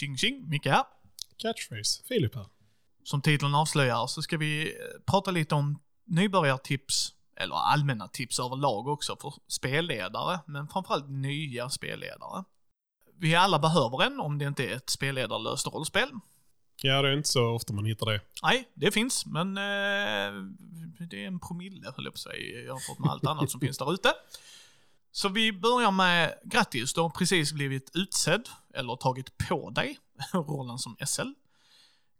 Tjing tjing, Micke här. Catchphrase, Filip här. Som titeln avslöjar så ska vi eh, prata lite om nybörjartips, eller allmänna tips överlag också för spelledare, men framförallt nya spelledare. Vi alla behöver en om det inte är ett spelledarlöst rollspel. Ja, det är inte så ofta man hittar det. Nej, det finns, men eh, det är en promille, höll jag på att säga, jämfört med allt annat som finns där ute. Så vi börjar med grattis, du har precis blivit utsedd, eller tagit på dig, rollen som SL.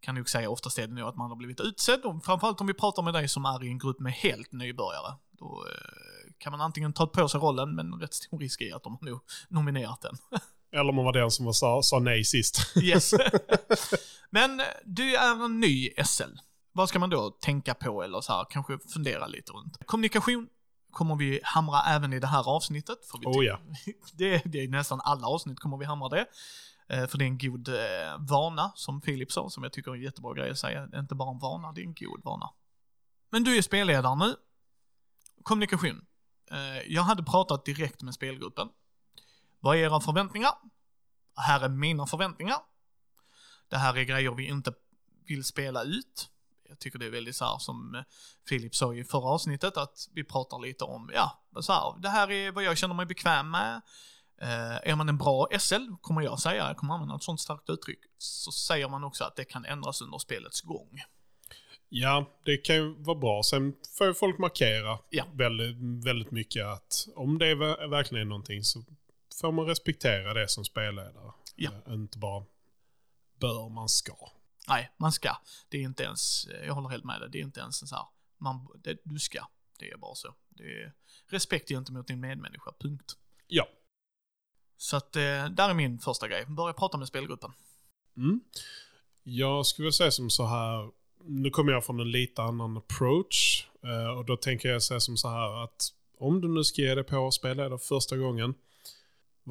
Kan nog säga oftast är det nog att man har blivit utsedd, och framförallt om vi pratar med dig som är i en grupp med helt nybörjare. Då eh, kan man antingen ta på sig rollen, men rätt stor risk är att de har nog nominerat den. Eller om man var den som sa, sa nej sist. Yes. Men du är en ny SL. Vad ska man då tänka på eller så här, kanske fundera lite runt? Kommunikation kommer vi hamra även i det här avsnittet. För vi Oh ja. det, det är nästan alla avsnitt kommer vi hamra det. Eh, För det är en god eh, vana, som Filip sa, som jag tycker är en jättebra grej att säga. Det är inte bara en vana, det är en god vana. Men du är spelledare nu. Kommunikation. Eh, Jag hade pratat direkt med spelgruppen. Vad är era förväntningar? Här är mina förväntningar. Det här är grejer vi inte vill spela ut. Jag tycker det är väldigt så här som eh, Filip sa i förra avsnittet, att vi pratar lite om, ja, så här, det här är vad jag känner mig bekväm med. Eh, är man en bra SL, kommer jag säga, jag kommer använda ett sånt starkt uttryck, så säger man också att det kan ändras under spelets gång. Ja, det kan ju vara bra. Sen får ju folk markera Ja. väldigt, väldigt mycket att om det ver- verkligen är någonting så får man respektera det som spelledare. Ja. Eh, Inte bara bör, man ska. Nej, man ska. Det är inte ens, jag håller helt med dig, det är inte ens en så här, man, det, du ska. Det är bara så. Det är respekt gentemot din medmänniska, punkt. Ja. Så att, eh, där är min första grej. Börja prata med spelgruppen. Mm. Jag skulle vilja säga som så här. Nu kommer jag från en lite annan approach. eh, Och då tänker jag säga som så här att om du nu ska ge dig på att spela det första gången.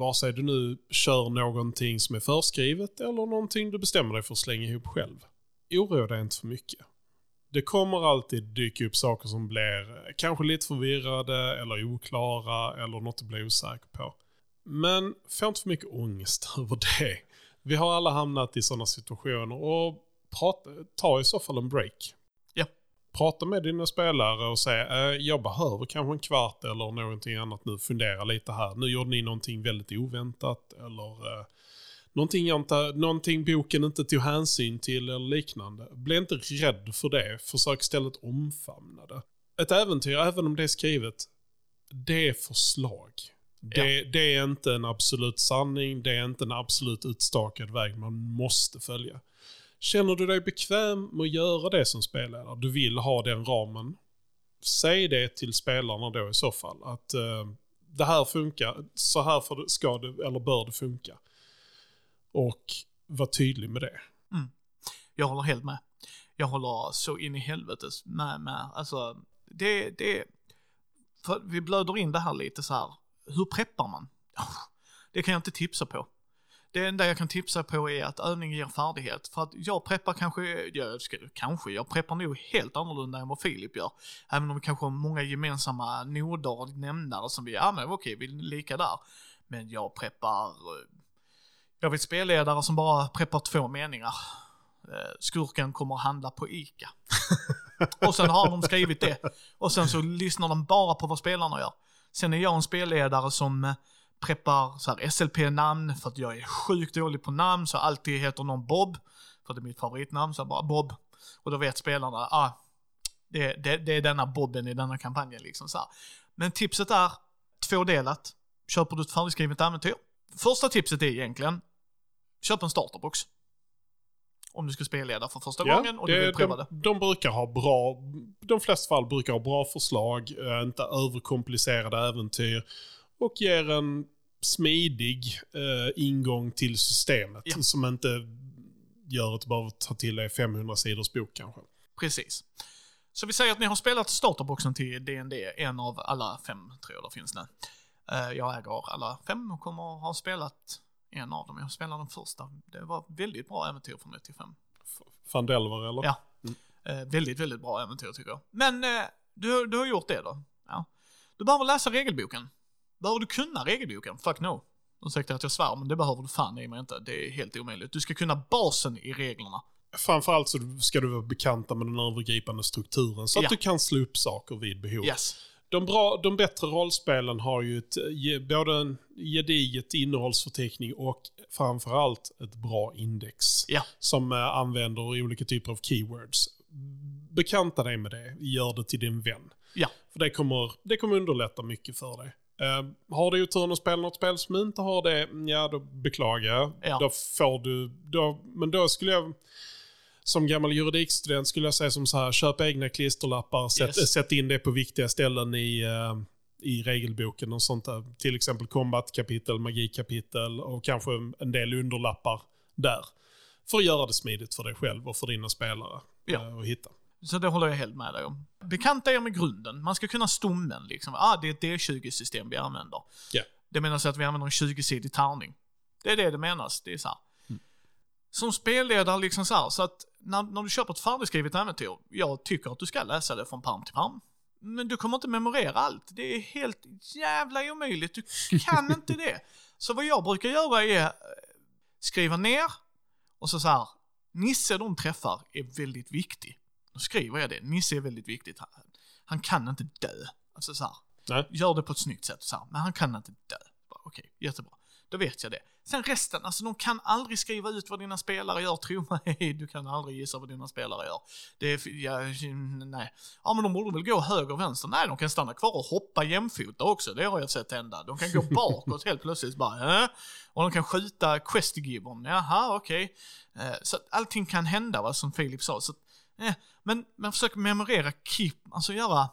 Vare sig du nu kör någonting som är förskrivet eller någonting du bestämmer dig för att slänga ihop själv. Oroa dig inte för mycket. Det kommer alltid dyka upp saker som blir eh, kanske lite förvirrade eller oklara eller något du blir osäker på. Men få inte för mycket ångest över det. Vi har alla hamnat i sådana situationer och prata, ta i så fall en break. Ja. Prata med dina spelare och säg eh, jag behöver kanske en kvart eller någonting annat nu. Fundera lite här. Nu gjorde ni någonting väldigt oväntat eller eh, någonting, jag inte, någonting boken inte tog hänsyn till eller liknande. Bli inte rädd för det. Försök istället omfamna det. Ett äventyr, även om det är skrivet, det är förslag. Det, det är inte en absolut sanning, det är inte en absolut utstakad väg man måste följa. Känner du dig bekväm med att göra det som spelare, du vill ha den ramen, säg det till spelarna då i så fall. Att eh, det här funkar, så här för, ska det, eller bör det funka. Och var tydlig med det. Mm. Jag håller helt med. Jag håller så in i helvetes med, med. Alltså, det, det, för vi blöder in det här lite så här. Hur preppar man? Det kan jag inte tipsa på. Det enda jag kan tipsa på är att övning ger färdighet. För att jag preppar kanske, jag ska, kanske, jag preppar nog helt annorlunda än vad Filip gör. Även om vi kanske har många gemensamma noder och nämnare som vi, ja men okej, vi är lika där. Men jag preppar, eh, jag vill spelledare som bara preppar två meningar. Eh, skurken kommer att handla på ICA. och sen har de skrivit det. Och sen så lyssnar de bara på vad spelarna gör. Sen är jag en spelledare som eh, preppar så här SLP-namn för att jag är sjukt dålig på namn så alltid heter någon Bob. För det är mitt favoritnamn, så bara Bob. Och då vet spelarna, ah, det, det, det är denna Bobben i denna kampanjen liksom så här. Men tipset är tvådelat. Köper du ett färdigskrivet äventyr? Första tipset är egentligen, köp en starterbox. Om du ska spelleda för första gången och du vill prova det. de, de brukar ha bra, de flesta fall brukar ha bra förslag, eh, inte överkomplicerade äventyr och ger en smidig eh, ingång till systemet Ja. som inte gör att du behöver ta till dig 500 sidors bok kanske. Precis. Så vi säger att ni har spelat starterboxen till D&D, en av alla fem tror jag det finns nu. Eh, Jag äger alla fem och kommer att ha spelat en av dem. Jag spelade den första. Det var väldigt bra äventyr från 1 till 5. Fandelver eller? Ja. Eh, väldigt, väldigt bra äventyr tycker jag. Men eh, du, du har gjort det då. Ja. Du behöver läsa regelboken. Behöver du kunna regelboken? Fuck no. Ursäkta att jag svär, men det behöver du fan i mig inte. Det är helt omöjligt. Du ska kunna basen i reglerna. Framförallt så ska du vara bekanta med den övergripande strukturen så att Ja. du kan slå upp saker vid behov. Yes. De, bra, de bättre rollspelen har ju ett, ge- både en gediget innehållsförteckning och framförallt ett bra index. Ja. Som eh, använder olika typer av keywords. Bekanta dig med det, gör det till din vän. Ja. För det kommer, det kommer underlätta mycket för dig. Eh, har du oturen att spela något spel som inte har det, ja då beklagar jag. Ja. Då får du, då, men då skulle jag, som gammal juridikstudent skulle jag säga som så här, köp egna klisterlappar, Yes. sätt in det på viktiga ställen i, eh, i regelboken och sånt där. Till exempel combat-kapitel, magikapitel och kanske en del underlappar där. För att göra det smidigt för dig själv och för dina spelare Ja. eh, att hitta. Så det håller jag helt med dig om. Bekanta er med grunden. Man ska kunna stommen liksom. Ah, det är ett D20-system vi använder. Ja. Det menas att vi använder en 20-sidig tärning. Det är det det menas. Det är så här. Som spelledare liksom så här, så att när, när du köper ett färdigskrivet äventyr, jag tycker att du ska läsa det från pärm till pärm. Men du kommer inte memorera allt. Det är helt jävla omöjligt. Du kan inte det. Så vad jag brukar göra är eh, skriva ner och så så här. Nisse de träffar är väldigt viktig. Skriver jag det. Nisse är väldigt viktigt. Han, han kan inte dö. Alltså så här. Nej. Gör det på ett snyggt sätt. Så här. Men han kan inte dö. Bara, Okej, jättebra. Då vet jag det. Sen resten, alltså de kan aldrig skriva ut vad dina spelare gör, tro mig. Du kan aldrig gissa vad dina spelare gör. Det är, ja, nej. Ja men de borde väl gå höger och vänster? Nej, de kan stanna kvar och hoppa jämfota också. Det har jag sett hända. De kan gå bakåt helt plötsligt bara, äh? Och de kan skjuta questgivern. Jaha, okej. Eh, Så allting kan hända, va, som Filip sa. Så, eh, men, man försök memorera, keep, alltså göra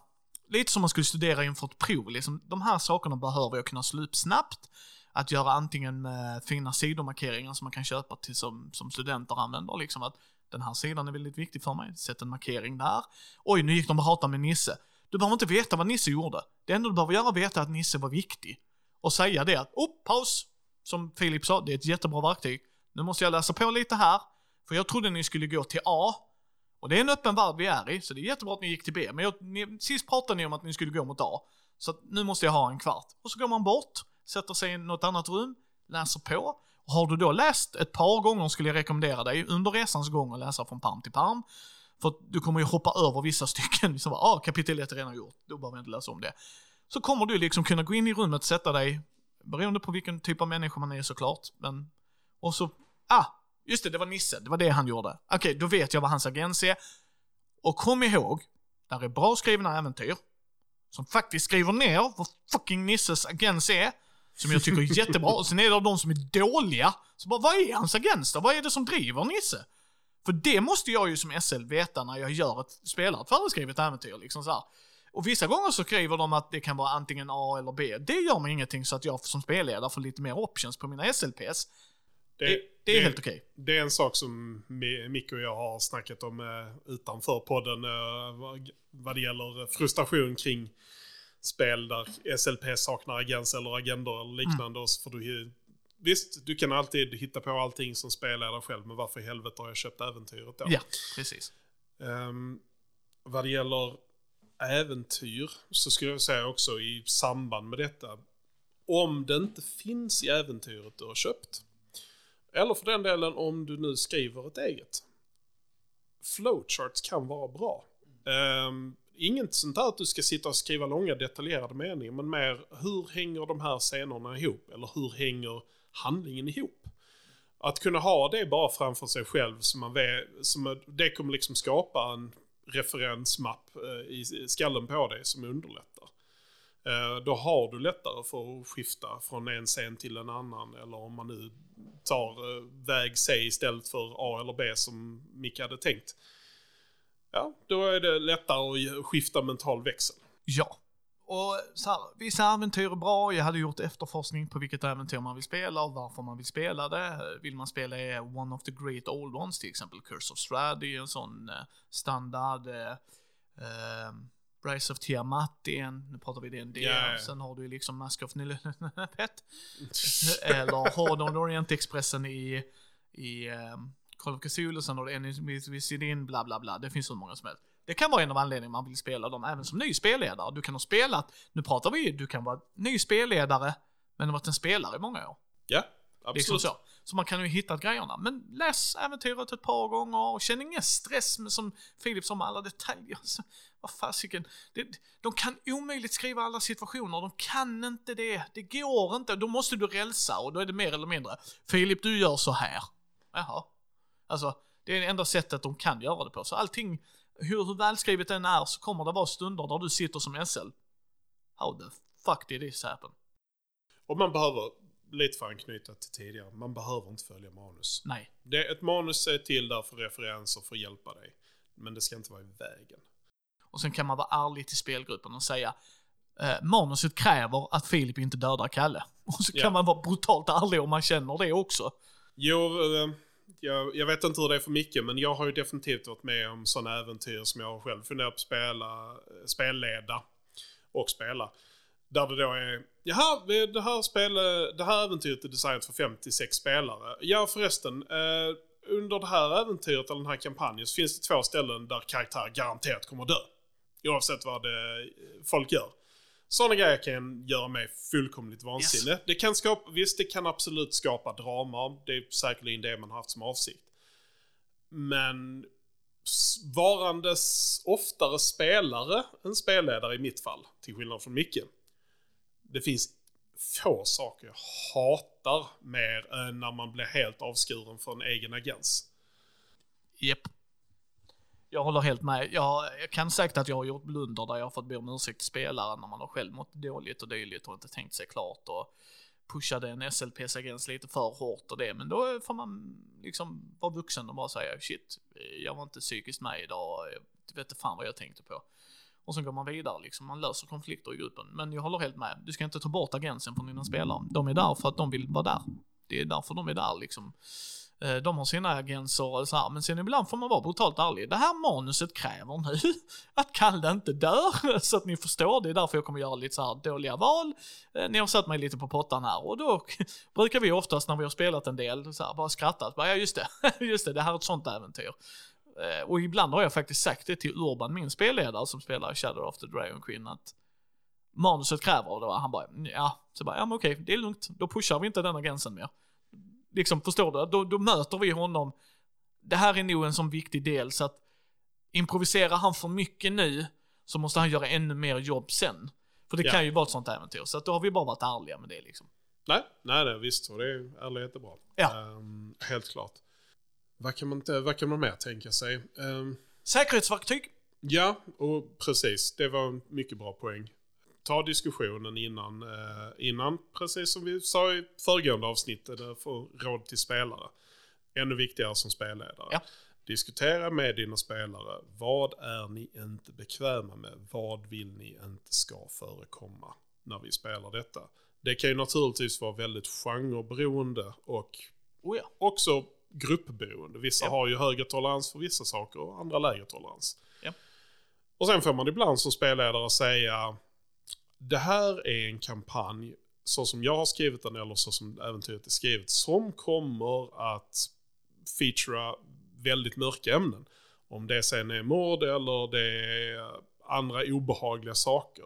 lite som man skulle studera inför ett prov. Liksom, de här sakerna behöver jag kunna slå upp snabbt. Att göra antingen med fina sidomarkeringar som man kan köpa till som, som studenter använder. Liksom att den här sidan är väldigt viktig för mig. Sätt en markering där. Oj, nu gick de och hatade med Nisse. Du behöver inte veta vad Nisse gjorde. Det enda du behöver göra är att veta att Nisse var viktig. Och säga det att, oh, paus! Som Filip sa, det är ett jättebra verktyg. Nu måste jag läsa på lite här. För jag trodde ni skulle gå till A. Och det är en öppen värld vi är i, så det är jättebra att ni gick till B. Men jag, ni, sist pratade ni om att ni skulle gå mot A. Så att nu måste jag ha en kvart. Och så går man bort, sätter sig i något annat rum, läser på. Och har du då läst ett par gånger skulle jag rekommendera dig under resans gång att läsa från pärm till pärm. För att du kommer ju hoppa över vissa stycken. Liksom bara, ah, kapitel 1 är redan gjort, då behöver jag inte läsa om det. Så kommer du liksom kunna gå in i rummet, sätta dig, beroende på vilken typ av människa man är såklart, men... Och så, ah, just det, det var Nisse, det var det han gjorde. Okej, då vet jag vad hans agens är. Och kom ihåg, där är bra skrivna äventyr, som faktiskt skriver ner vad fucking Nisses agens är, som jag tycker är jättebra. Och sen är det de som är dåliga, så bara, vad är hans agens då? Vad är det som driver Nisse? För det måste jag ju som SL veta när jag gör ett, spelar ett färdigskrivet äventyr. Liksom så här. Och vissa gånger så skriver de att det kan vara antingen A eller B. Det gör mig ingenting så att jag som spelledare får lite mer options på mina SLPs. Det, det är helt okej. Det är en sak som Mi- Micke och jag har snackat om eh, utanför podden eh, vad, det gäller frustration kring spel där SLP saknar agens eller agendor eller liknande. Och så får du, visst, du kan alltid hitta på allting som spelledare själv, men varför i helvete har jag köpt äventyret då? Ja, precis. Um, vad det gäller äventyr så skulle jag säga också i samband med detta. Om det inte finns i äventyret du har köpt. Eller för den delen om du nu skriver ett eget. Flowcharts kan vara bra. Um, inget sånt där att du ska sitta och skriva långa detaljerade meningar, men mer hur hänger de här scenerna ihop? Eller hur hänger handlingen ihop? Att kunna ha det bara framför sig själv, som man vet, som det kommer liksom skapa en referensmapp i i skallen på dig som underlättar. Eh, då har du lättare för att skifta från en scen till en annan, eller om man nu tar eh, väg C istället för A eller B som Micke hade tänkt. Ja, då är det lättare att skifta mental växel. Ja. Och så här, vissa äventyr är bra, jag hade gjort efterforskning på vilket äventyr man vill spela och varför man vill spela det. Eh, vill man spela i One of the Great Old Ones, till exempel Curse of Strahd, är en sån standard. Eh, eh, Rise of Tiamat är en, nu pratar vi D&D, Ja, ja. sen har du ju liksom Mask of Nilpet. Eller Hard Orient Expressen i, i um, Call of Cthulhu, sen har du Enemies Within, bla bla bla. Det finns så många som helst. Det kan vara en av anledningarna man vill spela dem, även som ny spelledare. Du kan ha spelat, nu pratar vi, du kan vara ny spelledare, men varit en spelare i många år. Ja, absolut. Liksom så. Så man kan ju hitta grejerna. Men läs äventyret ett par gånger och känn ingen stress med som Filip sa med alla detaljer. Så, vad fasiken. De kan omöjligt skriva alla situationer. De kan inte det. Det går inte. Då måste du rälsa och då är det mer eller mindre. Filip, du gör så här. Jaha. Alltså, det är det enda sättet de kan göra det på. Så allting, hur, hur välskrivet den är, så kommer det vara stunder där du sitter som SL. How the fuck did this happen? Och man behöver, lite för att anknyta till tidigare, man behöver inte följa manus. Nej. Det, ett manus är till där för referenser för att hjälpa dig. Men det ska inte vara i vägen. Och sen kan man vara ärlig till spelgruppen och säga eh, manuset kräver att Filip inte dödar Kalle. Och så kan Ja. man vara brutalt ärlig om man känner det också. Jo, eh, jag, jag vet inte hur det är för Micke, men jag har ju definitivt varit med om sådana äventyr som jag själv funderat på spela, eh, spelleda och spela. Där det då är, jaha, det här, spel, det här äventyret är designat för 56 spelare. Ja förresten, eh, under det här äventyret, eller den här kampanjen, så finns det två ställen där karaktär garanterat kommer att dö. Oavsett vad det, eh, folk gör. Sådana grejer kan göra mig fullkomligt vansinnig. Det kan skapa, visst, det kan absolut skapa drama. Det är säkerligen det man har haft som avsikt. Men varandes oftare spelare än spelledare i mitt fall, till skillnad från Micke. Det finns få saker jag hatar mer än när man blir helt avskuren från egen agens. Japp. Jag håller helt med. Jag, jag kan säkert att jag har gjort blunder där jag har fått be om ursäkt till spelaren när man har själv mått dåligt och dylikt och inte tänkt sig klart och pushade en SLPs-agens lite för hårt och det. Men då får man liksom vara vuxen och bara säga shit, jag var inte psykiskt med idag, jag vet inte fan vad jag tänkte på. Och sen går man vidare liksom, man löser konflikter i gruppen. Men jag håller helt med, du ska inte ta bort agensen från dina spelare. De är där för att de vill vara där. Det är därför de är där liksom. Eh, de har sina agenser och så här, men sen ibland får man vara brutalt ärlig. Det här manuset kräver nu att Kalle inte dör, så att ni förstår. Det är därför jag kommer göra lite så här dåliga val. Eh, ni har satt mig lite på pottan här och då brukar vi oftast när vi har spelat en del så här, bara skratta. Bara, ja just det, just det, det här är ett sånt äventyr. Eh, Och ibland har jag faktiskt sagt det till Urban, min spelledare som spelar Shadow of the Dragon Queen, att manuset kräver och då han bara, ja, så bara, ja men okej, det är lugnt, då pushar vi inte den agensen mer. Liksom, förstår du? Då, då möter vi honom. Det här är nog en sån viktig del så att improviserar han för mycket nu så måste han göra ännu mer jobb sen. För det Ja. kan ju vara ett sånt äventyr, så att då har vi bara varit ärliga med det liksom. Nej, nej, nej visst. Och det är ärlighet är bra. Ja. Ehm, helt klart. Vad kan man, vad kan man mer tänka sig? Ehm, Säkerhetsverktyg. ja, och precis. Det var en mycket bra poäng. Ta diskussionen innan, eh, innan precis som vi sa i föregående avsnitt, det för råd till spelare. Ännu viktigare som spelledare. Ja. Diskutera med dina spelare. Vad är ni inte bekväma med? Vad vill ni inte ska förekomma när vi spelar detta? Det kan ju naturligtvis vara väldigt genreberoende och Oh ja. också gruppberoende. Vissa Ja. har ju högre tolerans för vissa saker och andra lägre tolerans. Ja. Och sen får man ibland som spelledare säga det här är en kampanj så som jag har skrivit den eller så som äventyret är skrivet som kommer att featura väldigt mörka ämnen. Om det sen är mord eller det är andra obehagliga saker.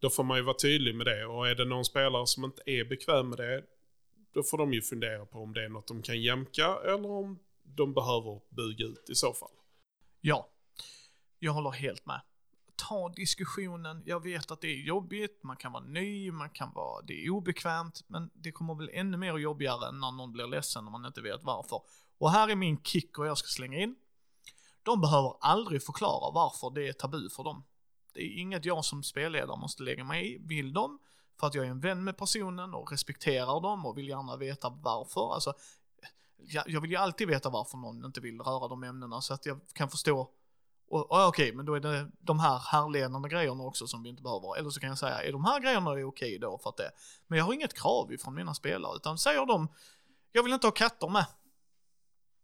Då får man ju vara tydlig med det och är det någon spelare som inte är bekväm med det då får de ju fundera på om det är något de kan jämka eller om de behöver buga ut i så fall. Ja, jag håller helt med. Ta diskussionen, jag vet att det är jobbigt, man kan vara ny, man kan vara, det är obekvämt, men det kommer bli ännu mer jobbigare när någon blir ledsen och man inte vet varför. Och här är min kick och jag ska slänga in. De behöver aldrig förklara varför det är tabu för dem. Det är inget jag som spelledare måste lägga mig i. Vill de, för att jag är en vän med personen och respekterar dem och vill gärna veta varför. Alltså, jag, jag vill ju alltid veta varför någon inte vill röra de ämnena så att jag kan förstå och, och okej, men då är det de här härledande grejerna också som vi inte behöver. Eller så kan jag säga, är de här grejerna okej då för att det Men jag har inget krav ifrån mina spelare, utan säger de, jag vill inte ha katter med.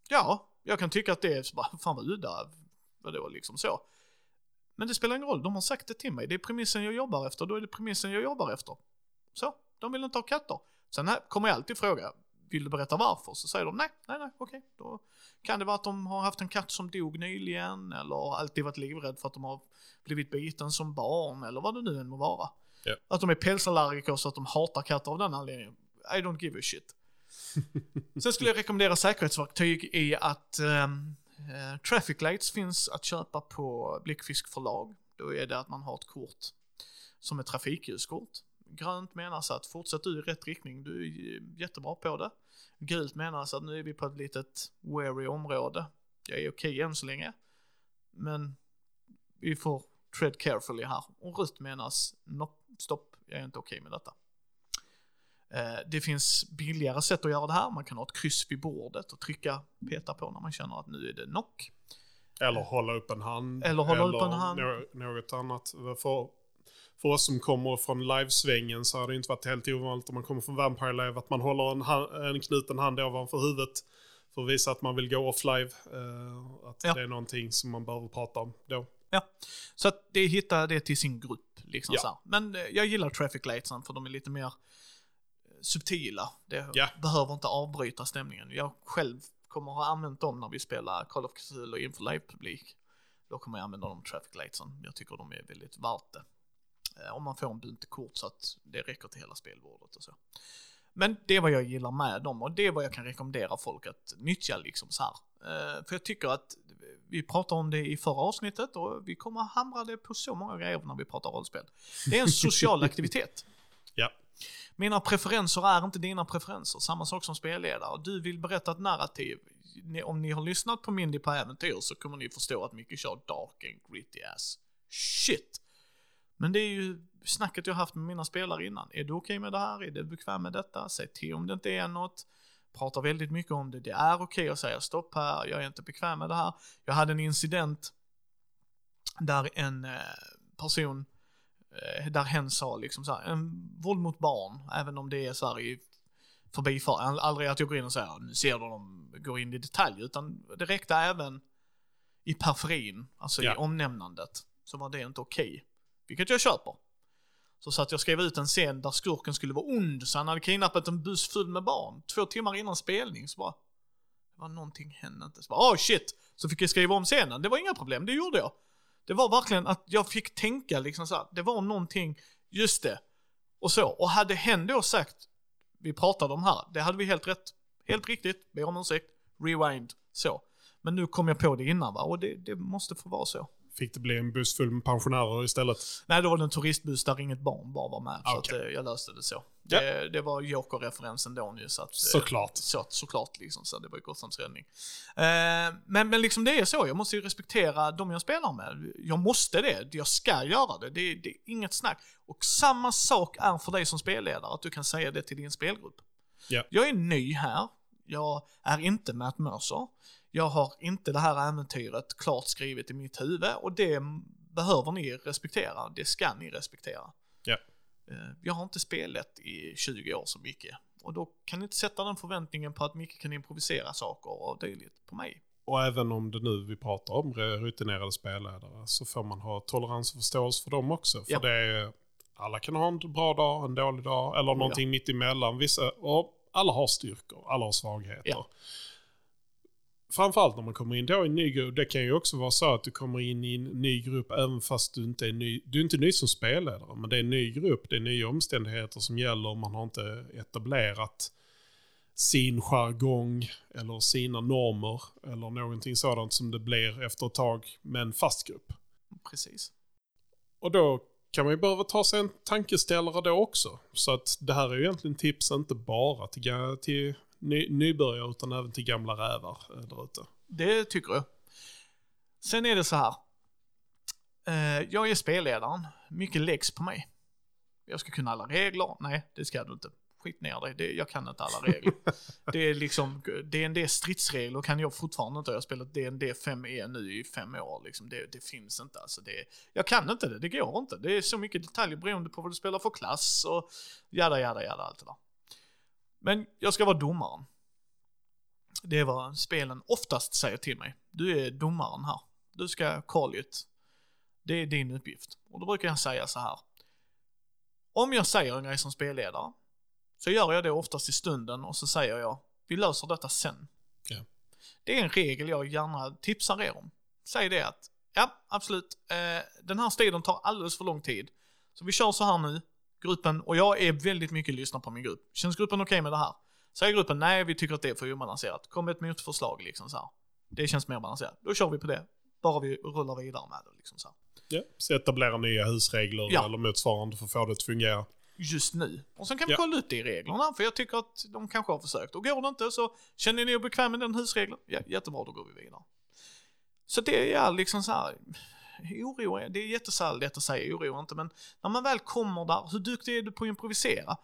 Ja, jag kan tycka att det är, så bara, fan vad udda, vadå liksom så. Men det spelar ingen roll, de har sagt det till mig. Det är premissen jag jobbar efter, då är det premissen jag jobbar efter. Så, de vill inte ha katter. Sen här kommer jag alltid fråga, vill du berätta varför? Så säger de nej, nej, nej, okej. Då kan det vara att de har haft en katt som dog nyligen, eller alltid varit livrädd för att de har blivit biten som barn, eller vad det nu än må vara. Ja. Att de är pälsallergiker så att de hatar katter av den anledningen. I don't give a shit. Sen skulle jag rekommendera säkerhetsverktyg i att ehm, eh, traffic lights finns att köpa på Blickfisk förlag. Då är det att man har ett kort som är trafikljuskort. Grönt menas att fortsätt du i rätt riktning, du är jättebra på det. Gult menas att nu är vi på ett litet wary område. Jag är okej än så länge. Men vi får tread carefully här. Och rött menas nopp, stopp, jag är inte okej med detta. Eh, Det finns billigare sätt att göra det här. Man kan ha ett kryss vid bordet och trycka, peta på när man känner att nu är det knock. Eller hålla upp en hand. Eller hålla upp en hand. nå- Något annat. För, för oss som kommer från livesvängen så har det inte varit helt ovanligt om man kommer från Vampire Live att man håller en, hand, en knuten hand ovanför huvudet. För att visa att man vill gå off live. eh, att Ja. det är någonting som man behöver prata om då. Ja, så att det hittar det till sin grupp. Liksom Ja. Men eh, jag gillar traffic lightsen för de är lite mer subtila. Det Ja. behöver inte avbryta stämningen. Jag själv kommer ha använt dem när vi spelar Call of Cthulhu inför live-publik. Då kommer jag använda de traffic lightsen. Jag tycker de är väldigt värt det. Eh, Om man får en bunt kort så att det räcker till hela spelbordet och så. Men det är vad jag gillar med dem och det är vad jag kan rekommendera folk att nyttja liksom så här. Eh, För jag tycker att vi pratade om det i förra avsnittet och vi kommer hamra det på så många grejer när vi pratar rollspel. Det är en social aktivitet. Mina preferenser är inte dina preferenser, samma sak som spelledare. Du vill berätta ett narrativ. Om ni har lyssnat på Mindy på äventyr så kommer ni förstå att Micke kör dark and gritty ass shit. Men det är ju snacket jag haft med mina spelare innan. Är du okej med det här? Är du bekväm med detta? Säg till om det inte är något. Pratar väldigt mycket om det. Det är okej att säga stopp här, jag är inte bekväm med det här. Jag hade en incident där en eh, person, eh, där hen sa liksom så här, en våld mot barn, även om det är så här i förbifart, aldrig att jag går in och säger nu ser du dem, går in i detalj, utan det räckte även i periferin, alltså i Ja. omnämnandet, så var det inte okej. Vilket jag köper. Så satt jag skrev ut en scen där skurken skulle vara ond, så han hade kidnappat en buss full med barn. Två timmar innan spelning så bara, det var någonting hände inte. Så bara, oh shit! Så fick jag skriva om scenen, det var inga problem, det gjorde jag. Det var verkligen att jag fick tänka liksom så här, det var någonting, just det. Och så, och hade hen då sagt, vi pratade om här, det hade vi helt rätt, helt riktigt, ber om ursäkt, rewind, så. Men nu kom jag på det innan va, och det, det måste få vara så. Fick det bli en buss full med pensionärer istället? Nej, då var det en turistbuss där inget barn bara var med. Så Okej. att, eh, jag löste det så. Ja. Det, det var Joker-referensen då nu. Så att, eh, Såklart. Så, såklart liksom, så det var ju Gotlands räddning. Eh, men, men liksom det är så, jag måste ju respektera de jag spelar med. Jag måste det, jag ska göra det. Det, det är inget snack. Och samma sak är för dig som spelledare, att du kan säga det till din spelgrupp. Ja. Jag är ny här, jag är inte Matt Mercer. Jag har inte det här äventyret klart skrivet i mitt huvud och det behöver ni respektera. Det ska ni respektera. Ja. Eh, Jag har inte spelat i 20 år som Micke. Och då kan ni inte sätta den förväntningen på att Micke kan improvisera saker och dylikt på mig. Och även om det nu vi pratar om rutinerade spelledare så får man ha tolerans och förståelse för dem också. För Ja. det är, alla kan ha en bra dag, en dålig dag eller någonting mitt emellan. Vissa, och alla har styrkor, alla har svagheter. Ja. Framförallt när man kommer in då i en ny grupp. Det kan ju också vara så att du kommer in i en ny grupp även fast du inte är ny. Du är inte ny som spelledare, men det är en ny grupp. Det är nya omständigheter som gäller. Man har inte etablerat sin jargong eller sina normer eller någonting sådant som det blir efter ett tag med en fast grupp. Precis. Och då kan man ju behöva ta sig en tankeställare då också. Så att det här är ju egentligen tips inte bara till, till ny, nybörjare utan även till gamla rävar eh, där ute. Det tycker jag. Sen är det så här. Eh, jag är spelledaren. Mycket läggs på mig. Jag ska kunna alla regler. Nej, det ska du inte. Skit ner dig. Det, jag kan inte alla regler. det är liksom, D&D stridsregler kan jag fortfarande inte. Jag har spelat D&D 5e nu i fem år. Liksom. Det, det finns inte. Alltså det, jag kan inte det. Det går inte. Det är så mycket detaljer beroende på vad du spelar för klass och jada, jada, jada, allt det där. Men jag ska vara domaren. Det är vad spelen oftast säger till mig. Du är domaren här. Du ska call it. Det är din uppgift. Och då brukar jag säga så här. Om jag säger en grej som spelledare, så gör jag det oftast i stunden och så säger jag, vi löser detta sen. Ja. Det är en regel jag gärna tipsar er om. Säg det att, ja, absolut, eh, den här striden tar alldeles för lång tid. Så vi kör så här nu, gruppen, och jag är väldigt mycket lyssnar på min grupp. Känns gruppen okej med det här? Säger gruppen nej, vi tycker att det är för obalanserat. Kom med ett motförslag liksom så här. Det känns mer balanserat. Då kör vi på det. Bara vi rullar vidare med det liksom så här. Ja. Så etablera nya husregler Ja. eller motsvarande för att få det att fungera. Just nu. Och sen kan vi Ja. kolla ut det i reglerna, för jag tycker att de kanske har försökt. Och går det inte så känner ni er bekväma med den husregeln? Ja, jättebra, då går vi vidare. Så det är liksom så här, oro, det är jättesär lätt att säga oro inte, men när man väl kommer där, hur duktig är du på att improvisera?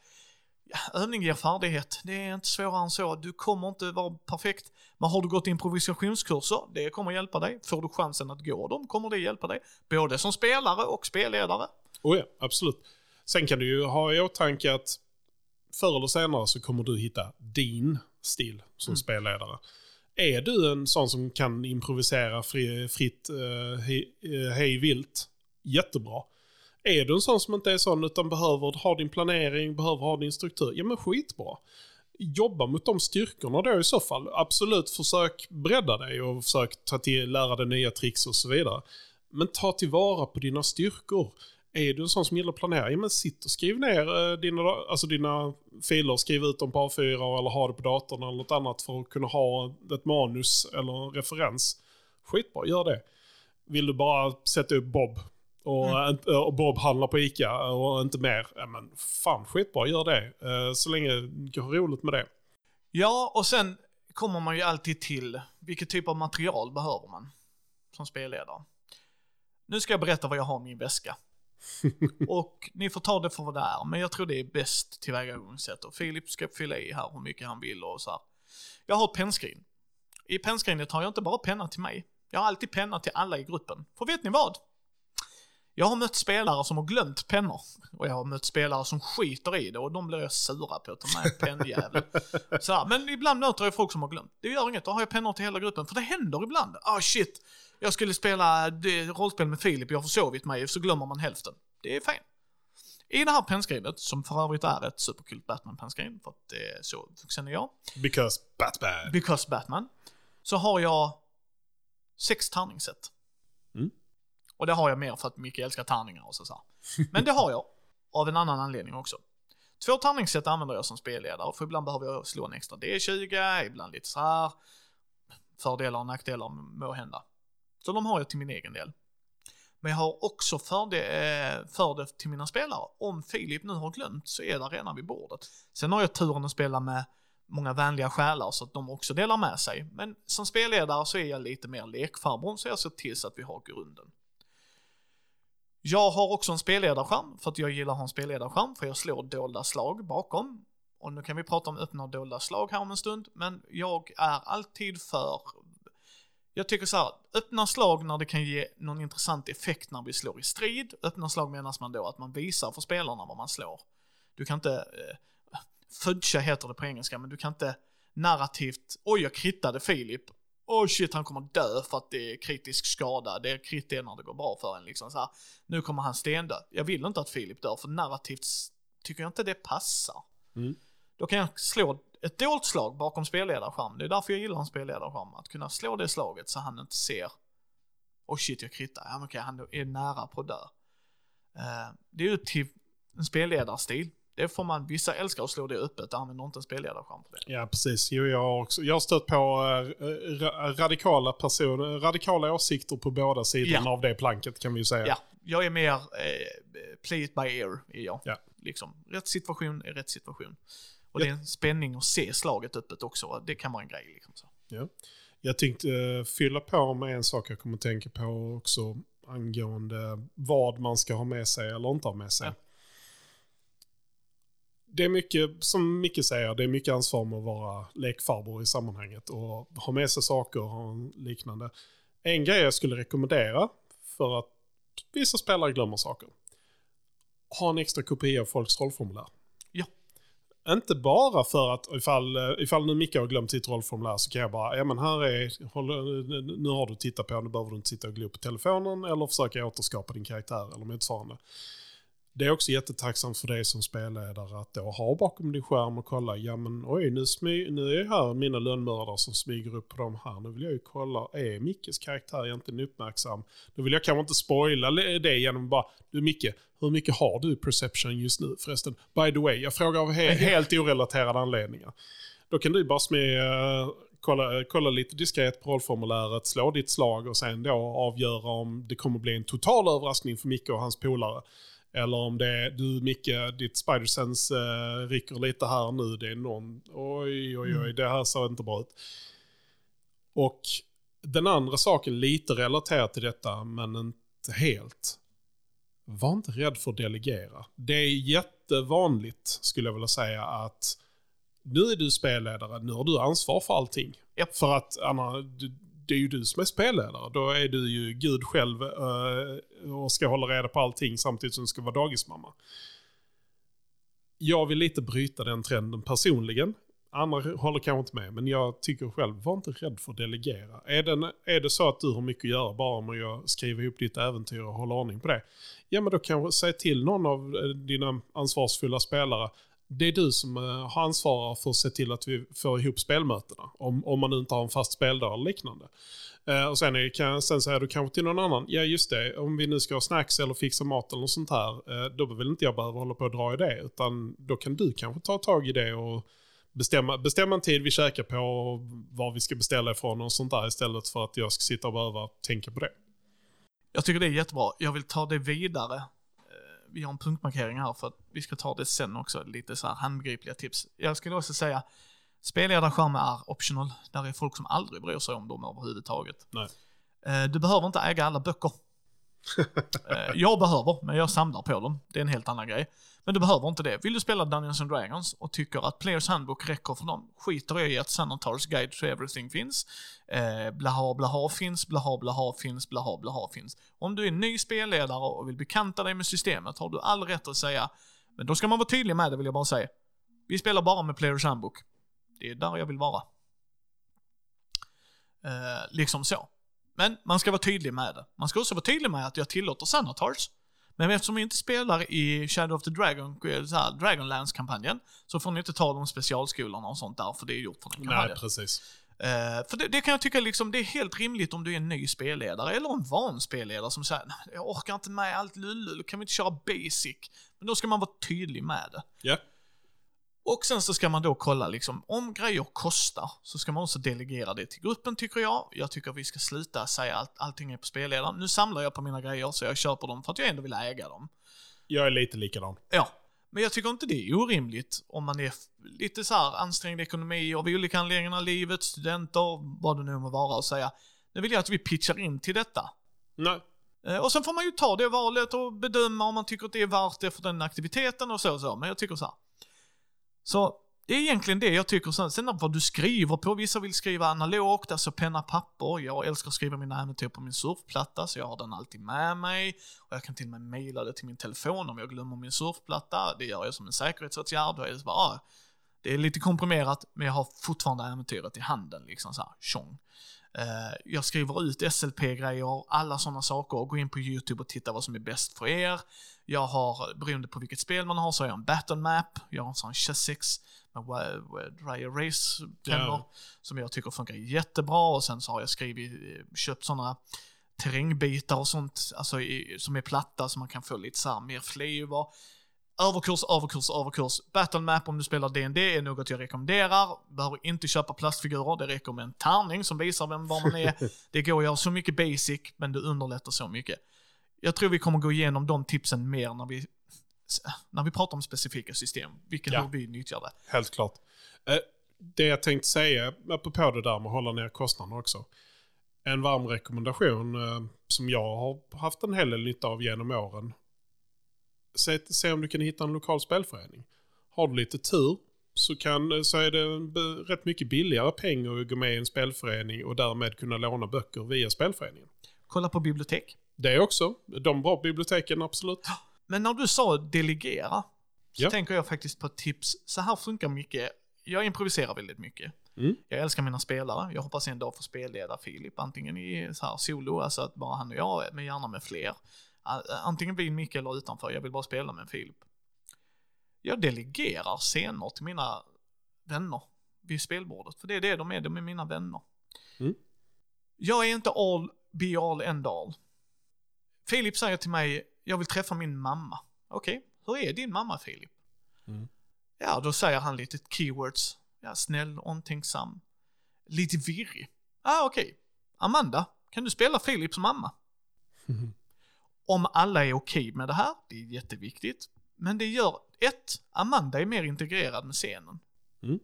Övning ger färdighet, det är inte svårare än så. Du kommer inte vara perfekt, men har du gått improvisationskurser, det kommer hjälpa dig. Får du chansen att gå dem kommer det hjälpa dig, både som spelare och spelledare. Oh ja, absolut. Sen kan du ju ha i åtanke att förr eller senare så kommer du hitta din stil som Mm. spelledare. Är du en sån som kan improvisera fri, fritt, eh, uh, hej, eh, hej vilt, jättebra. Är du en sån som inte är sån utan behöver ha din planering, behöver ha din struktur, ja men skitbra. Jobba mot de styrkorna då i så fall. Absolut, försök bredda dig och försök ta till, lära dig nya tricks och så vidare. Men ta tillvara på dina styrkor. Är du en sån som gillar att planera, ja men sitt och skriv ner eh, dina, alltså dina filer, skriv ut dem på A4 eller ha det på datorn eller något annat för att kunna ha ett manus eller en referens. Skitbra, gör det. Vill du bara sätta upp Bob och, Mm. inte- och Bob handlar på ICA och inte mer, ja men fan skitbra, gör det. Eh, Så länge du har roligt med det. Ja, och sen kommer man ju alltid till vilket typ av material behöver man som spelledare. Nu ska jag berätta vad jag har i min väska och ni får ta det för vad det är, men jag tror det är bäst tillvägagångssätt. Och Filip ska fylla i här hur mycket han vill och så här. Jag har ett pennskrin. I pennskrinet har jag inte bara penna till mig. Jag har alltid penna till alla i gruppen. För vet ni vad? Jag har mött spelare som har glömt pennor. Och jag har mött spelare som skiter i det och de blir jag sura på. Ta med en pennjävel. Så här, men ibland möter jag folk som har glömt. Det gör inget, då har jag pennor till hela gruppen. För det händer ibland. Ah shit, jag skulle spela rollspel med Filip, jag har försovit mig, så glömmer man hälften. Det är fint. I det här pennskrinet, som för övrigt är ett superkult Batman-pennskrin, för att det är så vuxen är jag, Because Batman. because Batman, så har jag sex tärningssätt. Mm. Och det har jag mer för att Micke älskar tärningar och så, så. Men det har jag, av en annan anledning också. Två tärningssätt använder jag som spelledare, för ibland behöver jag slå en extra D20, ibland lite så här. Fördelar och nackdelar må hända. Så de har jag till min egen del. Men jag har också för det, eh, för det till mina spelare. Om Filip nu har glömt så är det redan vid bordet. Sen har jag turen att spela med många vänliga själar så att de också delar med sig. Men som spelledare så är jag lite mer lekfarbror så jag ser till så att vi har grunden. Jag har också en spelledarskärm för att jag gillar att ha en spelledarskärm för jag slår dolda slag bakom. Och nu kan vi prata om öppna och dolda slag här om en stund, men jag är alltid för jag tycker så här, öppna slag när det kan ge någon intressant effekt när vi slår i strid. Öppna slag menas man då att man visar för spelarna vad man slår. Du kan inte, eh, fudge heter det på engelska, men du kan inte narrativt, oj jag krittade Filip, oj shit han kommer dö för att det är kritisk skada, det är krit det när det går bra för en liksom så här. Nu kommer han stendö. Jag vill inte att Filip dör, för narrativt tycker jag inte det passar. Mm. Då kan jag slå ett dolt slag bakom spelledarskärm. Det är därför jag gillar en spelledarskärm. Att kunna slå det slaget så han inte ser. Oh shit, jag krittar. Ja, men okej, han är nära på att dö. Eh, det är upp till en spelledarstil. Det får man, vissa älskar att slå det öppet, använder inte en spelledarskärm för det. Ja, precis. Jo, jag, har också, jag har stött på ra- radikala, personer, radikala åsikter på båda sidorna Ja. av det planket kan vi ju säga. Ja, jag är mer eh, play it by ear, är jag. Ja. Liksom, rätt situation är rätt situation. Och det är en spänning att se slaget öppet också. Det kan vara en grej liksom. Så. Ja. Jag tänkte eh, fylla på med en sak jag kommer tänka på också angående vad man ska ha med sig eller inte ha med sig. Ja. Det är mycket, som Micke säger, det är mycket ansvar med att vara lekfarbror i sammanhanget och ha med sig saker och liknande. En grej jag skulle rekommendera för att vissa spelare glömmer saker. Ha en extra kopia av folks rollformulär. Ja. Inte bara för att ifall, ifall nu Micke har glömt sitt rollformulär så kan jag bara, ja men här är, håll, nu har du tittat på, nu behöver du inte sitta och glo på telefonen eller försöka återskapa din karaktär eller motsvarande. Det är också jättetacksamt för dig som spelledare att då ha bakom din skärm och kolla, ja men oj, nu, smy, nu är här mina lönnmördare som smyger upp på de här. Nu vill jag ju kolla, är Mickes karaktär egentligen uppmärksam? Då vill jag kanske inte spoila det genom bara, du Micke, hur mycket har du perception just nu förresten? By the way, jag frågar av he helt orelaterade anledningar. Då kan du bara smyga kolla, kolla lite diskret på rollformuläret, slå ditt slag och sen då avgöra om det kommer bli en total överraskning för Micke och hans polare. Eller om det är du Micke, ditt spidersense eh, rycker lite här nu. Det är någon, oj oj oj, mm. det här ser inte bra ut. Och den andra saken, lite relaterat till detta, men inte helt. Var inte rädd för att delegera. Det är jättevanligt, skulle jag vilja säga, att nu är du spelledare, nu har du ansvar för allting. Yep. För att Anna, du, det är ju du som är spelledare. Då är du ju Gud själv uh, och ska hålla reda på allting samtidigt som du ska vara dagismamma. Jag vill lite bryta den trenden personligen. Andra håller kanske inte med, men jag tycker själv, var inte rädd för att delegera. Är det, är det så att du har mycket att göra bara med att skriva ihop ditt äventyr och hålla ordning på det? Ja, men då kanske säg till någon av eh, dina ansvarsfulla spelare det är du som eh, har ansvar för att se till att vi får ihop spelmötena. Om, om man inte har en fast speldag eller liknande. Eh, och sen, är, kan, sen säger du kanske till någon annan, ja just det, om vi nu ska ha snacks eller fixa mat eller något sånt här, eh, då vill inte jag behöva hålla på och dra i det. Utan då kan du kanske ta tag i det och bestämma, bestämma en tid vi käkar på och var vi ska beställa ifrån och sånt där istället för att jag ska sitta och behöva tänka på det. Jag tycker det är jättebra. Jag vill ta det vidare vi har en punktmarkering här för att vi ska ta det sen också, lite så här handgripliga tips. Jag skulle också säga, spelledarskärm är optional. Där är folk som aldrig bryr sig om dem överhuvudtaget. Nej. Eh, du behöver inte äga alla böcker. Eh, jag behöver, men jag samlar på dem. Det är en helt annan grej. Men du behöver inte det. Vill du spela Dungeons and Dragons och tycker att Players Handbook räcker för dem, skiter jag i att Sanatars Guide to Everything finns. Eh, blaha blaha finns, blaha blaha finns, blaha blaha finns. Om du är ny spelledare och vill bekanta dig med systemet har du all rätt att säga, men då ska man vara tydlig med det vill jag bara säga. Vi spelar bara med Players Handbook. Det är där jag vill vara. Eh, liksom så. Men man ska vara tydlig med det. Man ska också vara tydlig med att jag tillåter Sanatars. Men eftersom vi inte spelar i Shadow of the Dragon, eh, så Dragonlance-kampanjen, så får ni inte ta de specialskolorna och sånt där, för det är gjort för den kampanjen. Nej, precis. Uh, för det, det, kan jag tycka liksom, det är helt rimligt om du är en ny spelledare, eller en van spelledare som säger jag orkar inte med allt lullull, kan vi inte köra basic? Men då ska man vara tydlig med det. Yeah. Och sen så ska man då kolla liksom, om grejer kostar, så ska man också delegera det till gruppen tycker jag. Jag tycker vi ska sluta säga att allting är på spelledaren. Nu samlar jag på mina grejer så jag köper dem för att jag ändå vill äga dem. Jag är lite likadan. Ja. Men jag tycker inte det är orimligt om man är lite så här ansträngd ekonomi av olika anledningar i livet, studenter, vad det nu må vara och säga, nu vill jag att vi pitchar in till detta. Nej. Eh, och sen får man ju ta det valet och bedöma om man tycker att det är värt det för den aktiviteten och så och så. Men jag tycker så här. Så det är egentligen det jag tycker. Sen, sen vad du skriver på, vissa vill skriva analogt, alltså penna, papper. Jag älskar att skriva mina äventyr på min surfplatta, så jag har den alltid med mig. Och jag kan till och med mejla det till min telefon om jag glömmer min surfplatta. Det gör jag som en säkerhetsåtgärd. Då är det, bara, ah, det är lite komprimerat, men jag har fortfarande äventyret i handen, liksom så här, tjong. Uh, jag skriver ut SLP-grejer, alla sådana saker, gå in på YouTube och titta vad som är bäst för er. Jag har, beroende på vilket spel man har, så har jag en battle map, jag har en sån chessix med dry erase pennor som jag tycker funkar jättebra och sen så har jag skrivit, köpt sådana terrängbitar och sånt, alltså i, som är platta så man kan få lite så mer flavor. Överkurs, överkurs, överkurs. Battle Map om du spelar D&D är något jag rekommenderar. Behöver inte köpa plastfigurer, det räcker med en tärning som visar vem var man är. det går att göra så mycket basic, men det underlättar så mycket. Jag tror vi kommer gå igenom de tipsen mer när vi, när vi pratar om specifika system, vilka ja. hur vi nyttjar det. Helt klart. Eh, det jag tänkte säga, apropå det där med att hålla ner kostnaderna också. En varm rekommendation eh, som jag har haft en hel del nytta av genom åren. Se, se om du kan hitta en lokal spelförening. Har du lite tur så, kan, så är det rätt mycket billigare pengar att gå med i en spelförening och därmed kunna låna böcker via spelföreningen. Kolla på bibliotek. Det också. De bra biblioteken, absolut. Men när du sa delegera, så ja. tänker jag faktiskt på tips. Så här funkar mycket. Jag improviserar väldigt mycket. Mm. Jag älskar mina spelare. Jag hoppas en dag få spelleda Filip, antingen i så här solo, alltså att bara han och jag, men gärna med fler. A- Antingen vid mick eller utanför, jag vill bara spela med Filip. Jag delegerar scener till mina vänner vid spelbordet, för det är det de är, de är mina vänner. Mm. Jag är inte all, be all, end all. Filip säger till mig, jag vill träffa min mamma. Okej, hur är din mamma Filip? Mm. Ja, då säger han lite keywords. Ja, snäll, omtänksam, lite virrig. Ah, okej. Amanda, kan du spela Philips mamma? Om alla är okej med det här, det är jätteviktigt. Men det gör, ett, Amanda är mer integrerad med scenen. Mm.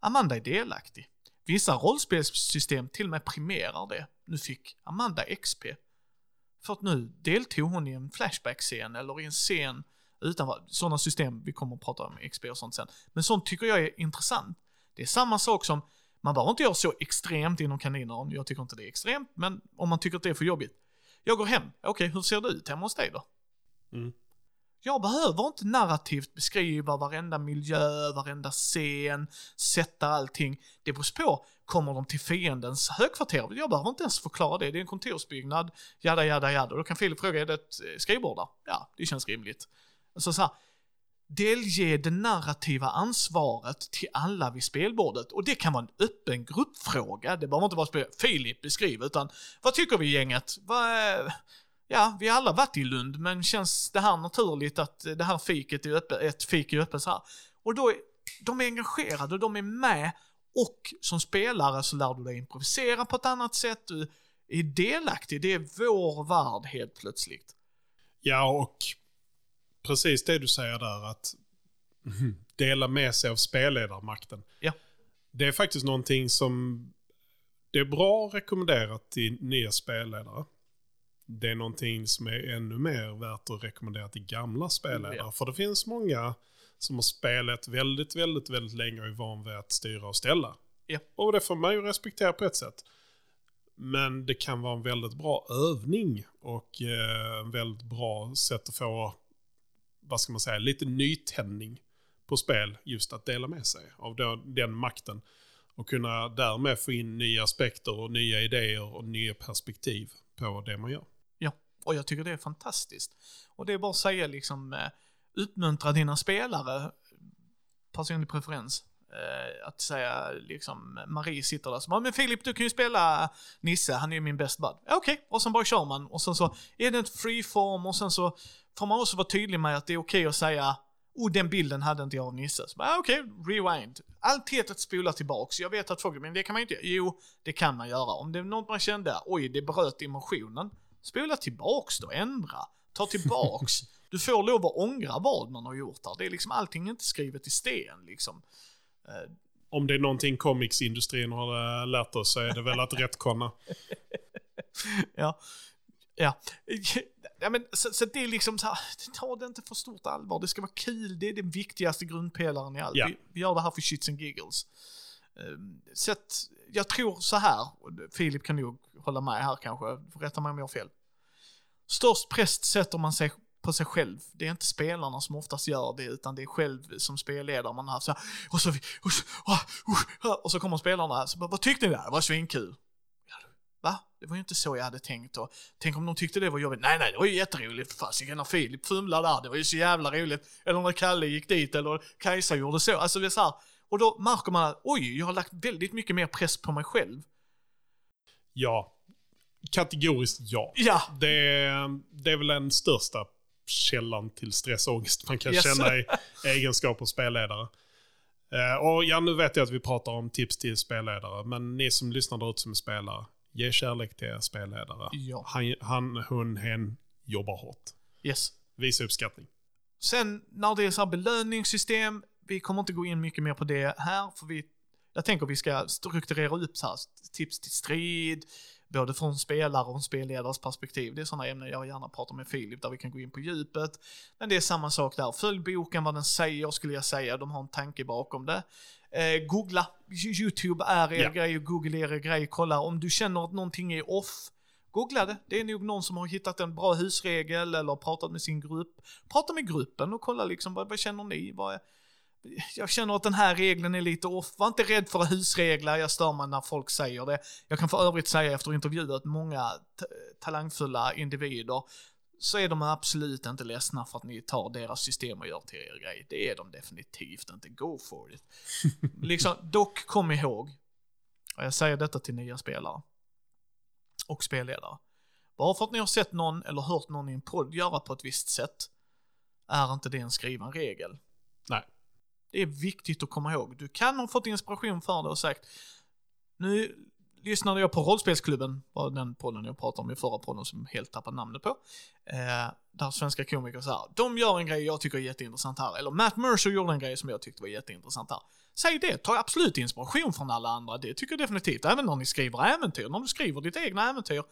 Amanda är delaktig. Vissa rollspelssystem till och med premierar det. Nu fick Amanda XP. För att nu deltog hon i en Flashback-scen eller i en scen utanför. Sådana system, vi kommer att prata om XP och sånt sen. Men sånt tycker jag är intressant. Det är samma sak som, man behöver inte göra så extremt inom kaninöron, jag tycker inte det är extremt, men om man tycker att det är för jobbigt. Jag går hem, okej hur ser det ut hemma hos dig då? Mm. Jag behöver inte narrativt beskriva varenda miljö, varenda scen, sätta allting. Det beror på, kommer de till fiendens högkvarter? Jag behöver inte ens förklara det, det är en kontorsbyggnad, jada jada jada. Då kan Filip fråga, är det ett eh, skrivbord där? Ja, det känns rimligt. Alltså så här, delge det narrativa ansvaret till alla vid spelbordet. Och det kan vara en öppen gruppfråga, det behöver inte vara spel Filip beskriv, utan vad tycker vi gänget? Vad, är- ja, vi har alla varit i Lund, men känns det här naturligt att det här fiket är öppet, ett fik är öppet så här? Och då är de är engagerade och de är med och som spelare så lär du dig improvisera på ett annat sätt, du är delaktig, det är vår värld helt plötsligt. Ja, och precis det du säger där att dela med sig av spelledarmakten. Ja. Det är faktiskt någonting som det är bra att rekommendera till nya spelledare. Det är någonting som är ännu mer värt att rekommendera till gamla spelledare. Ja. För det finns många som har spelat väldigt, väldigt, väldigt länge och är van vid att styra och ställa. Ja. Och det får man ju respektera på ett sätt. Men det kan vara en väldigt bra övning och eh, en väldigt bra sätt att få, vad ska man säga, lite nytändning på spel. Just att dela med sig av den, den makten. Och kunna därmed få in nya aspekter och nya idéer och nya perspektiv på det man gör. Ja, och jag tycker det är fantastiskt. Och det är bara att säga liksom, eh, uppmuntra dina spelare, personlig preferens. Eh, att säga liksom, Marie sitter där så bara, men Filip du kan ju spela Nisse, han är ju min best bud. Okej, och sen bara kör man. Och sen så är det ett freeform och sen så får man också vara tydlig med att det är okej att säga Oh, den bilden hade inte jag av Nisse. Ah, Okej, rewind. Alltid att spola tillbaks. Jag vet att folk, men det kan man inte Jo, det kan man göra. Om det är något man kände, oj, det bröt emotionen. Spola tillbaks då, ändra. Ta tillbaks. Du får lov att ångra vad man har gjort där. Det är liksom allting är inte skrivet i sten liksom. Eh, Om det är någonting comicsindustrin har eh, lärt oss så är det väl att rättkonna. ja. Ja. ja men, så, så det är liksom så här, ta det inte för stort allvar. Det ska vara kul, det är den viktigaste grundpelaren i allt. Ja. Vi, vi gör det här för shits and giggles. Um, så att, jag tror så här, Filip kan nog hålla med här kanske, får rätta mig om jag har fel. Störst press sätter man sig på sig själv. Det är inte spelarna som oftast gör det, utan det är själv som spelledare man har så här, och så, och så, uh, och så kommer spelarna här, så bara, vad tyckte ni där? Det var svinkul. Va? Det var ju inte så jag hade tänkt och tänk om de tyckte det var jobbigt. Nej, nej, det var ju jätteroligt. Fasiken när Filip fumlade där, det var ju så jävla roligt. Eller när Kalle gick dit eller Kajsa gjorde så. Alltså det är så här. Och då märker man att oj, jag har lagt väldigt mycket mer press på mig själv. Ja. Kategoriskt ja. Ja. Det det är väl den största källan till stress och ångest man kan Yes. känna i egenskap av spelledare. Eh, och ja, nu vet jag att vi pratar om tips till spelledare, men ni som lyssnar där ute som är spelare, ge kärlek till er spelledare. Ja. Han, han, hon, hen jobbar hårt. Yes. Visa uppskattning. Sen när det är så belöningssystem, vi kommer inte gå in mycket mer på det här, för vi, jag tänker vi ska strukturera upp så här, tips till strid, både från spelare och spelledares perspektiv. Det är sådana ämnen jag gärna pratar med Filip, där vi kan gå in på djupet. Men det är samma sak där, följ boken vad den säger skulle jag säga, de har en tanke bakom det. Eh, googla, YouTube är er Ja. grej och Google är er grej, kolla om du känner att någonting är off, Googla det. Det är nog någon som har hittat en bra husregel eller pratat med sin grupp. Prata med gruppen och kolla liksom vad, vad känner ni? Vad är, jag känner att den här regeln är lite off. Var inte rädd för husregler, jag stör mig när folk säger det. Jag kan för övrigt säga efter intervjuat många talangfulla individer så är de absolut inte ledsna för att ni tar deras system och gör till er grej. Det är de definitivt inte. Go for it. liksom, dock kom ihåg, och jag säger detta till nya spelare och spelledare. Bara för att ni har sett någon eller hört någon i en podd göra på ett visst sätt, är inte det en skriven regel. Nej. Det är viktigt att komma ihåg. Du kan ha fått inspiration för det och sagt, nu lyssnade jag på Rollspelsklubben, var den podden jag pratade om i förra podden som jag helt tappade namnet på. Eh, där svenska komiker så här, de gör en grej jag tycker är jätteintressant här. Eller Matt Mercer gjorde en grej som jag tyckte var jätteintressant här. Säg det, ta absolut inspiration från alla andra. Det tycker jag definitivt. Även när ni skriver äventyr, när du skriver ditt egna äventyr.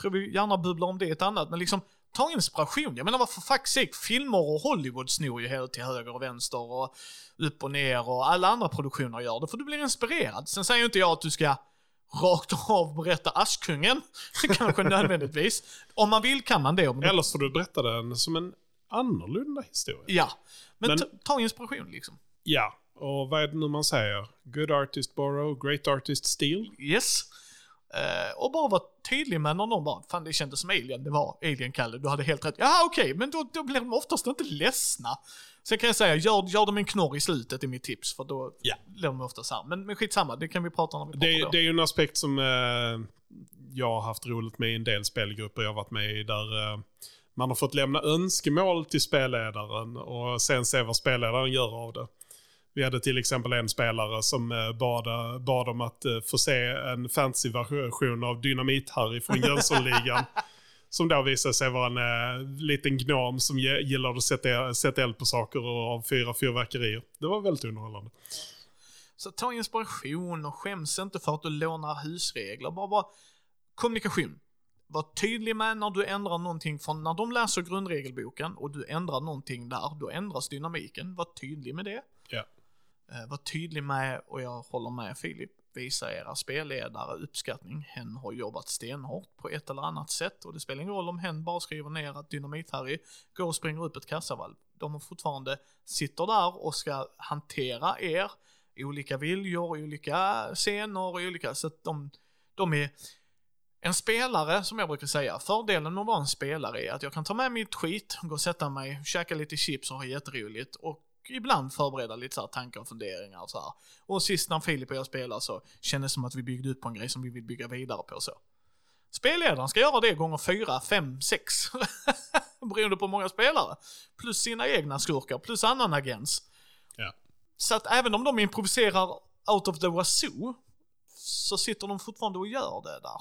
Tror vi gärna bubblar om det ett annat, men liksom ta inspiration. Jag menar vad för fuck's sake, filmer och Hollywood snor ju helt till höger och vänster och upp och ner och alla andra produktioner gör det, för du blir inspirerad. Sen säger inte jag att du ska rakt av berätta Askungen, kanske nödvändigtvis. Om man vill kan man det. Eller så får du berätta den som en annorlunda historia. Ja, men, Men- ta, ta inspiration liksom. Ja, och vad är det nu man säger? Good artist borrow, great artist steal. Yes. Eh, och bara vara tydlig med när någon bara, fan det kändes som Alien, det var Alien-Kalle, du hade helt rätt. Ja okej, men då, då blir de oftast inte ledsna. Sen kan jag säga, gör, gör dem en knorr i slutet är mitt tips, för då Ja. blir de ofta så här. Men, men skitsamma, det kan vi prata om när vi pratar Det, då. det är ju en aspekt som eh, jag har haft roligt med i en del spelgrupper jag har varit med i där eh, man har fått lämna önskemål till spelledaren och sen se vad spelledaren gör av det. Vi hade till exempel en spelare som eh, bad, bad om att eh, få se en fantasy-version av Dynamit-Harry från Jönssonligan. som då visade sig vara en eh, liten gnom som gillade att sätta, sätta eld på saker och avfyra fyrverkerier. Det var väldigt underhållande. Så ta inspiration och skäms inte för att du lånar husregler. Bara, bara kommunikation. Var tydlig med när du ändrar någonting från när de läser grundregelboken och du ändrar någonting där, då ändras dynamiken. Var tydlig med det. Ja. Eh, var tydlig med, och jag håller med Filip, visa era spelledare uppskattning. Hen har jobbat stenhårt på ett eller annat sätt och det spelar ingen roll om hen bara skriver ner att Dynamit-Harry går och springer upp ett kassavalv. De har fortfarande sitter där och ska hantera er, olika viljor, olika scener, och olika, så att de, de är en spelare, som jag brukar säga, fördelen med att vara en spelare är att jag kan ta med mitt skit, gå och sätta mig, käka lite chips och ha jätteroligt och ibland förbereda lite så tankar och funderingar och så här. Och sist när Filip och jag spelade så kändes det som att vi byggde upp på en grej som vi vill bygga vidare på så. Spelledaren ska göra det gånger fyra, fem, sex. Beroende på hur många spelare. Plus sina egna skurkar, plus annan agens. Ja. Så att även om de improviserar out of the wazoo, så sitter de fortfarande och gör det där.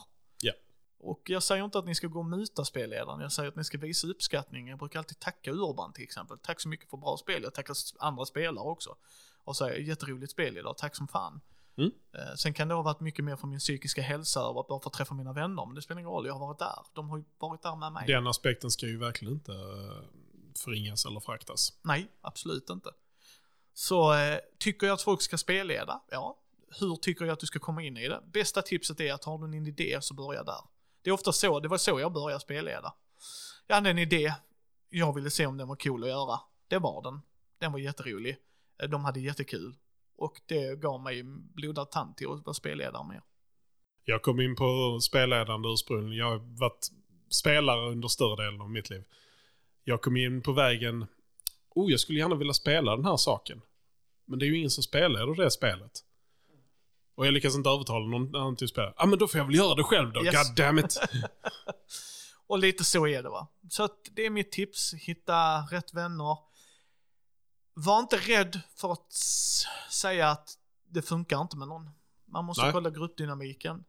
Och jag säger inte att ni ska gå och muta spelledaren, jag säger att ni ska visa uppskattning. Jag brukar alltid tacka Urban till exempel. Tack så mycket för bra spel. Jag tackar andra spelare också. Och säger jätteroligt spel idag, tack som fan. Mm. Eh, Sen kan det ha varit mycket mer för min psykiska hälsa och att bara få träffa mina vänner, men det spelar ingen roll, jag har varit där. De har ju varit där med mig. Den aspekten ska ju verkligen inte eh, förringas eller fraktas. Nej, absolut inte. Så eh, tycker jag att folk ska spelleda? Ja. Hur tycker jag att du ska komma in i det? Bästa tipset är att har du en idé så börja där. Det är ofta så, det var så jag började spelleda. Jag hade en idé, jag ville se om den var cool att göra. Det var den. Den var jätterolig. Eh, de hade jättekul. Och det gav mig blodad tand till att vara spelledare med. Jag kom in på spelledande ursprungligen. Jag har varit spelare under större delen av mitt liv. Jag kom in på vägen, oh jag skulle gärna vilja spela den här saken. Men det är ju ingen som spelar det spelet. Och jag lyckas inte övertala någon annan till att spela. Ja ah, men då får jag väl göra det själv då, Yes. god damn it. Och lite så är det va. Så att det är mitt tips, hitta rätt vänner. Var inte rädd för att säga att det funkar inte med någon. Man måste Nej. kolla gruppdynamiken.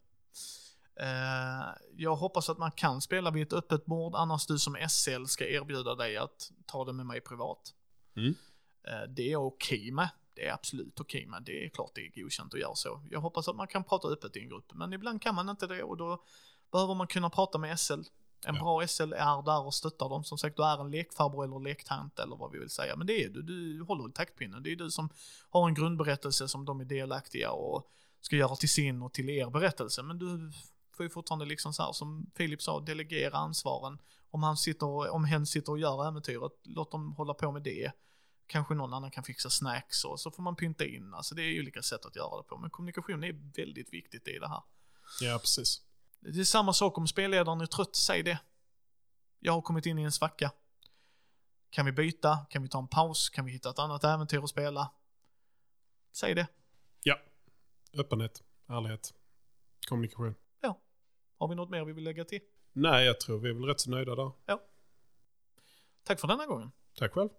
Eh, jag hoppas att man kan spela vid ett öppet bord, annars du som SL ska erbjuda dig att ta det med mig privat. Mm. Eh, det är jag okej med. Det är absolut okej med. Det är klart det är godkänt att göra så. Jag hoppas att man kan prata öppet i en grupp, men ibland kan man inte det och då behöver man kunna prata med SL. En Ja. bra SL är där och stöttar dem. Som sagt, du är en lekfarbror eller lektant eller vad vi vill säga. Men det är du, du håller i taktpinnen. Det är du som har en grundberättelse som de är delaktiga och ska göra till sin och till er berättelse. Men du får ju fortfarande liksom så här som Filip sa, delegera ansvaren. Om han sitter, om hen sitter och gör äventyret, låt dem hålla på med det. Kanske någon annan kan fixa snacks och så får man pynta in. Alltså det är ju olika sätt att göra det på. Men kommunikation är väldigt viktigt i det här. Ja, precis. Det är samma sak om spelledaren är trött, säg det. jag har kommit in i en svacka. Kan vi byta? Kan vi ta en paus? Kan vi hitta ett annat äventyr att spela? Säg det. Ja. Öppenhet, ärlighet, kommunikation. Har vi något mer vi vill lägga till? Nej, jag tror vi är väl rätt så nöjda där. Tack för denna gången. Tack själv.